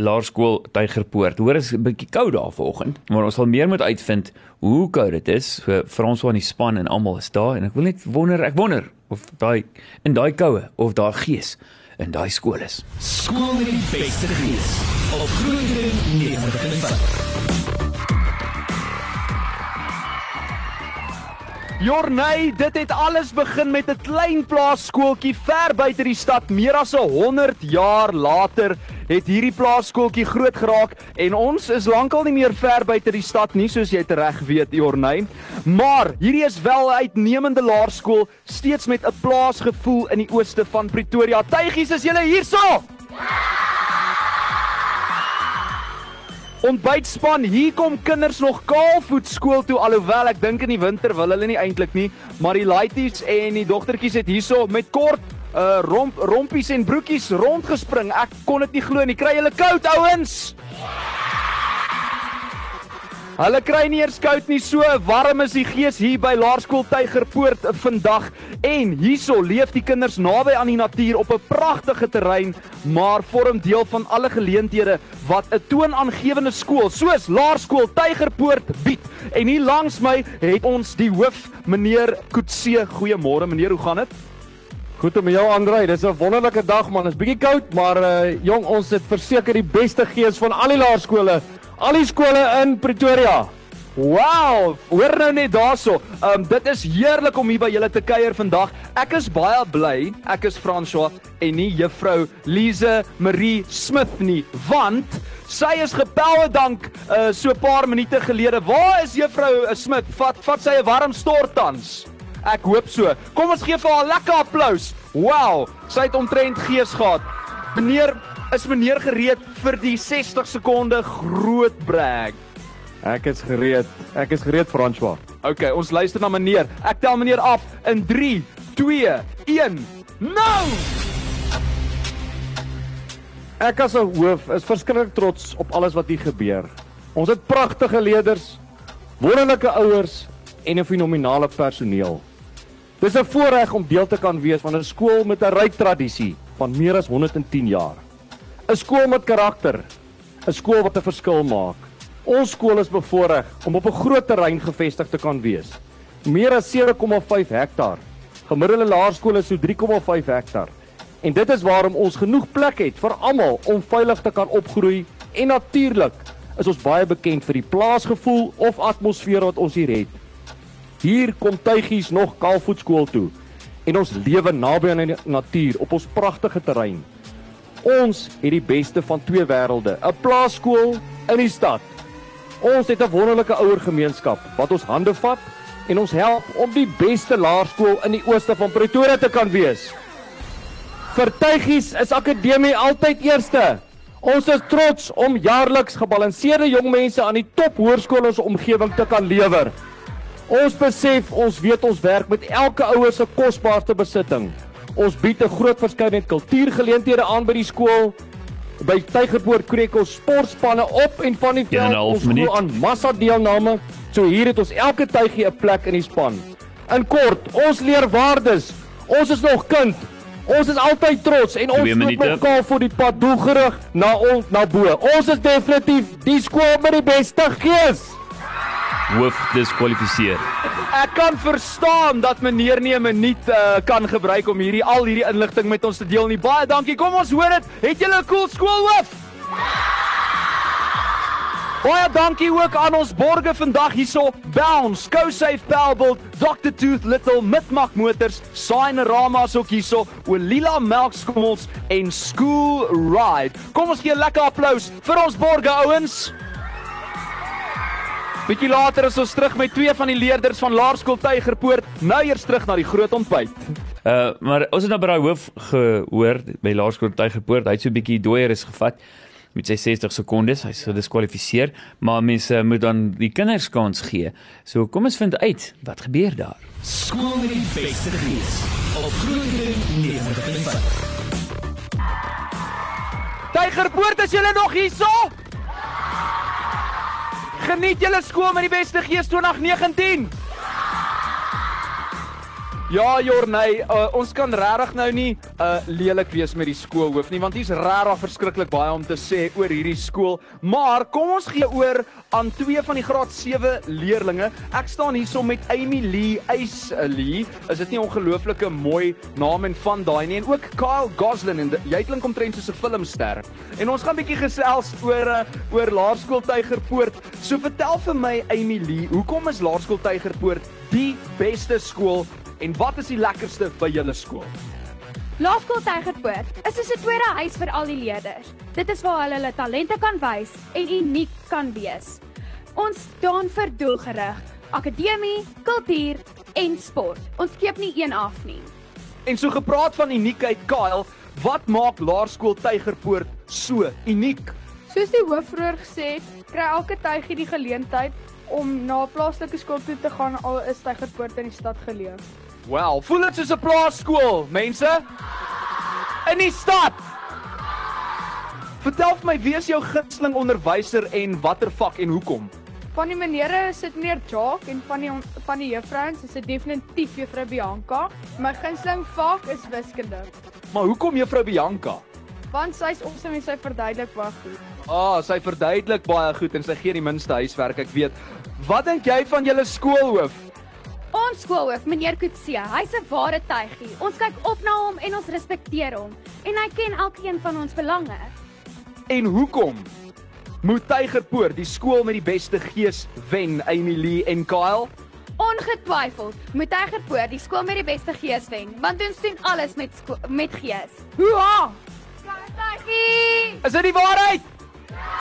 Laerskool Tygerpoort. Hoor is 'n bietjie koud daar vanoggend, maar ons sal meer moet uitvind hoe koud dit is. So Frans van die span en almal is daar en ek wil net wonder, ek wonder of daai in daai koue of daar gees in daai skool is. Skool met die beste gees op Groening 95. Jorney, dit het alles begin met 'n klein plaaskooltjie ver buite die stad. Meer as 100 jaar later het hierdie plaaskooltjie groot geraak en ons is lankal nie meer ver buite die stad nie soos jy reg weet, Jorney. Maar hierdie is wel 'n uitnemende laerskool, steeds met 'n plaasgevoel in die ooste van Pretoria. Tuigies, is julle hierso? Ontbytspan, hier kom kinders nog kaalvoet skool toe alhoewel ek dink in die winter wil hulle nie eintlik nie, maar die laities en die dogtertjies het hierso met kort uh romp rompies en broekies rondgespring. Ek kon dit nie glo nie. Kry julle koud ouens? Hulle kry nie eers koud nie, so warm is die gees hier by Laerskool Tygerpoort vandag. En hierso leef die kinders naby aan die natuur op 'n pragtige terrein, maar vorm deel van alle geleenthede wat 'n toonaangewende skool soos Laerskool Tygerpoort bied. En hier langs my het ons die hoof, meneer Kutse. Goeiemôre meneer, hoe gaan dit? Goed om jou Andrei, dis 'n wonderlike dag man. Dit is bietjie koud, maar uh jong, ons het verseker die beste gees van al die laerskole, al die skole in Pretoria. Wow, hoor nou net daarso. Um dit is heerlik om hier by julle te kuier vandag. Ek is baie bly ek is François en nie juffrou Lize Marie Smith nie, want sy is gepoue dank uh so 'n paar minute gelede. Waar is juffrou uh, Smith? Vat vat sy 'n warm stort tans. Ek hoop so. Kom ons gee vir haar 'n lekker applous. Wow, sy het omtrent gees gehad. Meneer, is meneer gereed vir die 60 sekonde groot brag? Ek is gereed. Ek is gereed François. OK, ons luister na meneer. Ek tel meneer af in 3, 2, 1. Nou! Ek as 'n hoof is verskriklik trots op alles wat hier gebeur. Ons het pragtige leerders, wonderlike ouers en 'n fenominale personeel. Dis 'n voorreg om deel te kan wees van 'n skool met 'n ryk tradisie van meer as 110 jaar. 'n Skool met karakter, 'n skool wat 'n verskil maak. Ons skool is bevoorreg om op 'n groot terrein gevestig te kan wees. Meer as 7,5 hektaar. Gemiddelde laerskool is so 3,5 hektaar. En dit is waarom ons genoeg plek het vir almal om veilig te kan opgroei en natuurlik is ons baie bekend vir die plaasgevoel of atmosfeer wat ons hier het. Hier kom tuigies nog Kaalvoet skool toe en ons lewe naby aan die natuur op ons pragtige terrein. Ons het die beste van twee wêrelde, 'n plaaskool in die stad. Ons het 'n wonderlike ouer gemeenskap wat ons hande vat en ons help om die beste laerskool in die ooste van Pretoria te kan wees. Vir tuigies is akademie altyd eerste. Ons is trots om jaarliks gebalanseerde jong mense aan die top hoërskole in ons omgewing te kan lewer. Ons besef ons weet ons werk met elke ouer se kosbaarste besitting. Ons bied 'n groot verskeidenheid kultuurgeleenthede aan by die skool. By Tygerpoort kweek ons sportspanne op en van die veld ons glo aan massa deelname. So hier het ons elke tuigie 'n plek in die span. In kort, ons leer waardes. Ons is nog kind. Ons is altyd trots en ons loop minute. mekaar voor die pad doelgerig na ons na bo. Ons is definitief die skool met die beste gees. Hoof diskwalifiseer. Ek kan verstaan dat meneer nie 'n minuut uh, kan gebruik om hierdie al hierdie inligting met ons te deel nie. Baie dankie. Kom ons hoor dit. Het julle 'n cool skoolhoof? Baie dankie ook aan ons borge vandag hierso. Bounce, GoSafe Powerbolt, Dr Tooth Little, Mitmak Motors, Signerama's ook hierso, Olila Melkskommels en School Ride. Kom ons gee 'n lekker applous vir ons borge ouens. Bietjie later is ons terug met twee van die leerders van Laerskool Tygerpoort, nou eers terug na die groot ontbyt. Uh maar ons het nou by daai hoof gehoor by Laerskool Tygerpoort, hy het so 'n bietjie dooier is gevat met sy 60 sekondes, hy's gediskwalifiseer, maar mense moet dan die kinders kans gee. So kom ons vind uit wat gebeur daar. Skool met die beste gees op Groening 95. Tygerpoort, is julle nog hierso? Geniet julle skool met die beste gees 2019. Ja, Jorney, uh, ons kan regtig nou nie uh lelik wees met die skoolhoof nie, want hy's regtig verskriklik baie om te sê oor hierdie skool. Maar kom ons gee oor aan twee van die graad 7 leerdlinge. Ek staan hierso met Amy Lee Eys Lee. Is dit nie 'n ongelooflike mooi naam en van daai nie? En ook Kyle Goslin en jy klink omtrent soos 'n filmster. En ons gaan bietjie gesels oor uh, oor Laerskool Tygerpoort. So vertel vir my Amy Lee, hoekom is Laerskool Tygerpoort die beste skool En wat is die lekkerste by julle skool? Laerskool Tygerpoort is soos 'n tweede huis vir al die leerders. Dit is waar hulle hulle talente kan wys en uniek kan wees. Ons staan vir doelgerig, akademie, kultuur en sport. Ons skiep nie een af nie. En so gepraat van uniekheid, Kyle, wat maak Laerskool Tygerpoort so uniek? Soos die hoof vroeër gesê het, kry elke tygie die geleentheid om na 'n plaaslike skool toe te gaan al is Tygerpoort in die stad geleë. Wel, voel dit soos 'n plaasskool, mense? In die stad. Vertel vir my, wie is jou gunsteling onderwyser en watter vak en hoekom? Van die menere sit meneer Jock en van die van die juffrouens is dit definitief juffrou Bianca. My gunsteling vak is wiskunde. Maar hoekom juffrou Bianca? Want sy is awesome en sy verduidelik baie goed. Ah, oh, sy verduidelik baie goed en sy gee die minste huiswerk, ek weet. Wat dink jy van julle skoolhoof? Ons skoolhoof, meneer Kutse, hy's 'n ware tygie. Ons kyk op na hom en ons respekteer hom en hy ken elkeen van ons belange. En hoekom moet Tygerpoort die skool met die beste gees wen, Emilie en Kyle? Ongetwyfeld moet Tygerpoort die skool met die beste gees wen, want ons doen alles met met gees. Hoera! Tygie! Is dit die waarheid? Ja!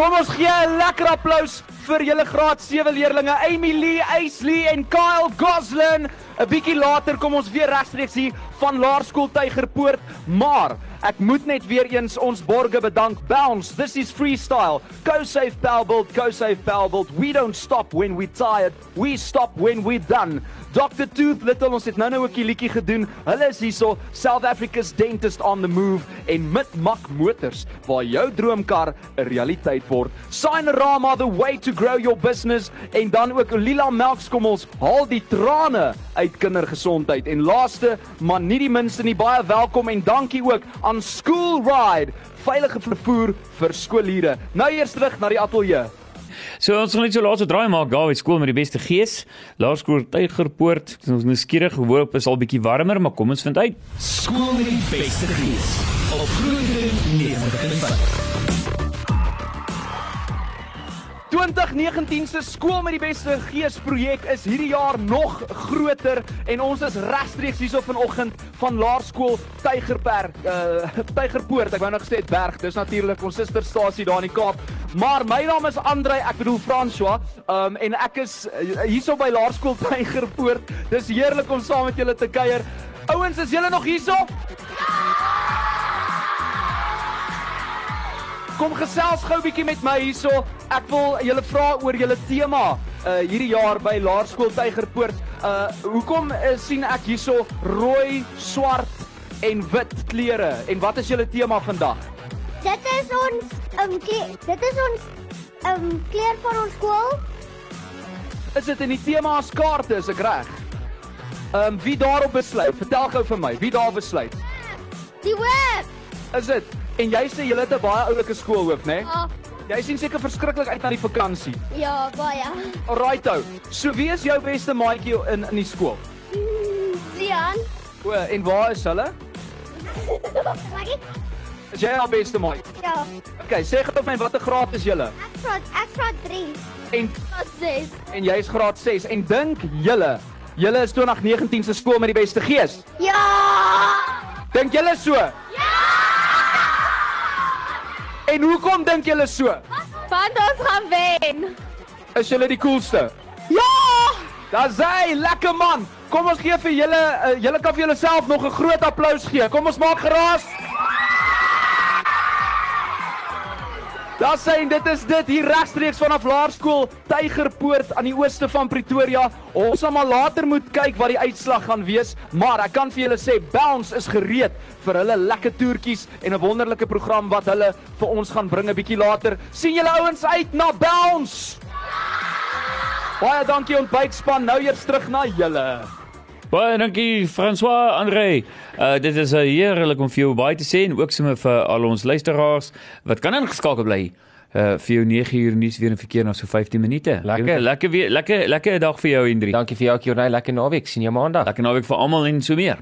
Kom ons gee 'n lekker applous vir julle graad 7 leerdlinge Emilie, Aisley en Kyle Goslin. 'n Bietjie later kom ons weer regstreeks hier van Laerskool Tygerpoort, maar ek moet net weer eens ons borge bedank. Bounce, this is freestyle. Go safe Powerbuild, go safe Powerbuild. We don't stop when we tired. We stop when we done. Dr Tooth Little ons het nou-nou 'n liedjie gedoen. Hulle is hierso, South Africa's dentist on the move en Mitmak Motors waar jou droomkar 'n realiteit word. Signorama the way to grow your business en dan ook Lila Melkskommels haal die trane uit kindergesondheid en laaste maar nie die minste nie baie welkom en dankie ook aan School Ride veilige vervoer vir skooliere. Nou eers terug na die ateljee. So ons gaan net so laaste draai maak by skool met die beste gees. Laerskool Tygerpoort. Ons nou skieurig hoop is al bietjie warmer, maar kom ons vind uit. Skool met die beste gees. Op Groening 95. 2019 se skool met die beste gees projek is hierdie jaar nog groter en ons is regstreeks hierso vanoggend van Laerskool Tygerberg uh Tygerpoort. Ek wou nog gesê het Berg dis natuurlik ons susterstasie daar in die Kaap. Maar my naam is Andre ek bedoel François um en ek is uh, hierso by Laerskool Tygerpoort. Dis heerlik om saam met julle te kuier. Ouens is julle nog hierso Kom gesels gou bietjie met my hierso. Ek wil julle vra oor julle tema uh hierdie jaar by Laerskool Tygerpoort. Uh hoekom uh, sien ek hierso rooi, swart en wit klere? En wat is julle tema vandag? Dit is ons um dit is ons um kleur van ons skool. Is dit in die tema as kaarte, is ek reg? Um wie daarop besluit? Vertel gou vir my, wie daar besluit? Die hoof. Is dit? En jy sê jy het 'n baie oulike skoolhoof, né? Nee? Ja. Jy sien seker verskriklik uit na die vakansie. Ja, baie. Alraight ou. So wie is jou beste maatjie in in die skool? Zian. O, en waar is hulle? Maggie? Is jy al beste maatjie? Ja. Okay, sê gou vir my watter graad is julle? Ek graad ek graad 3. En Graad 6. en jy is graad 6 en dink julle julle is 2019 se skool met die beste gees? Ja! Dink julle so? En hoekom dink julle so? Want ons gaan wen. Is julle die coolste? Ja! Daar's hy, lekker man. Kom ons gee vir julle uh, julle kan vir julleself nog 'n groot applous gee. Kom ons maak geraas. Daar sien dit is dit hier regstreeks vanaf Laerskool Tygerpoort aan die ooste van Pretoria. Ons sal maar later moet kyk wat die uitslag gaan wees, maar ek kan vir julle sê Bounce is gereed vir hulle lekker toertjies en 'n wonderlike program wat hulle vir ons gaan bring 'n bietjie later. sien julle ouens uit na Bounce? Baie dankie ontbytspan. Nou eers terug na julle. Baie dankie François André. Uh dit is 'n heerlik om vir jou baie te sê en ook sommer vir al ons luisteraars wat kan ingeskakel bly. Uh vir jou 9 uur nuus weer in verkeer na so 15 minute. Lekker. lekker weer lekker lekker dag vir jou Hendrik. Dankie vir jou Kjornay, lekker naweek. sien jou maandag. Lekker naweek vir almal en so meer.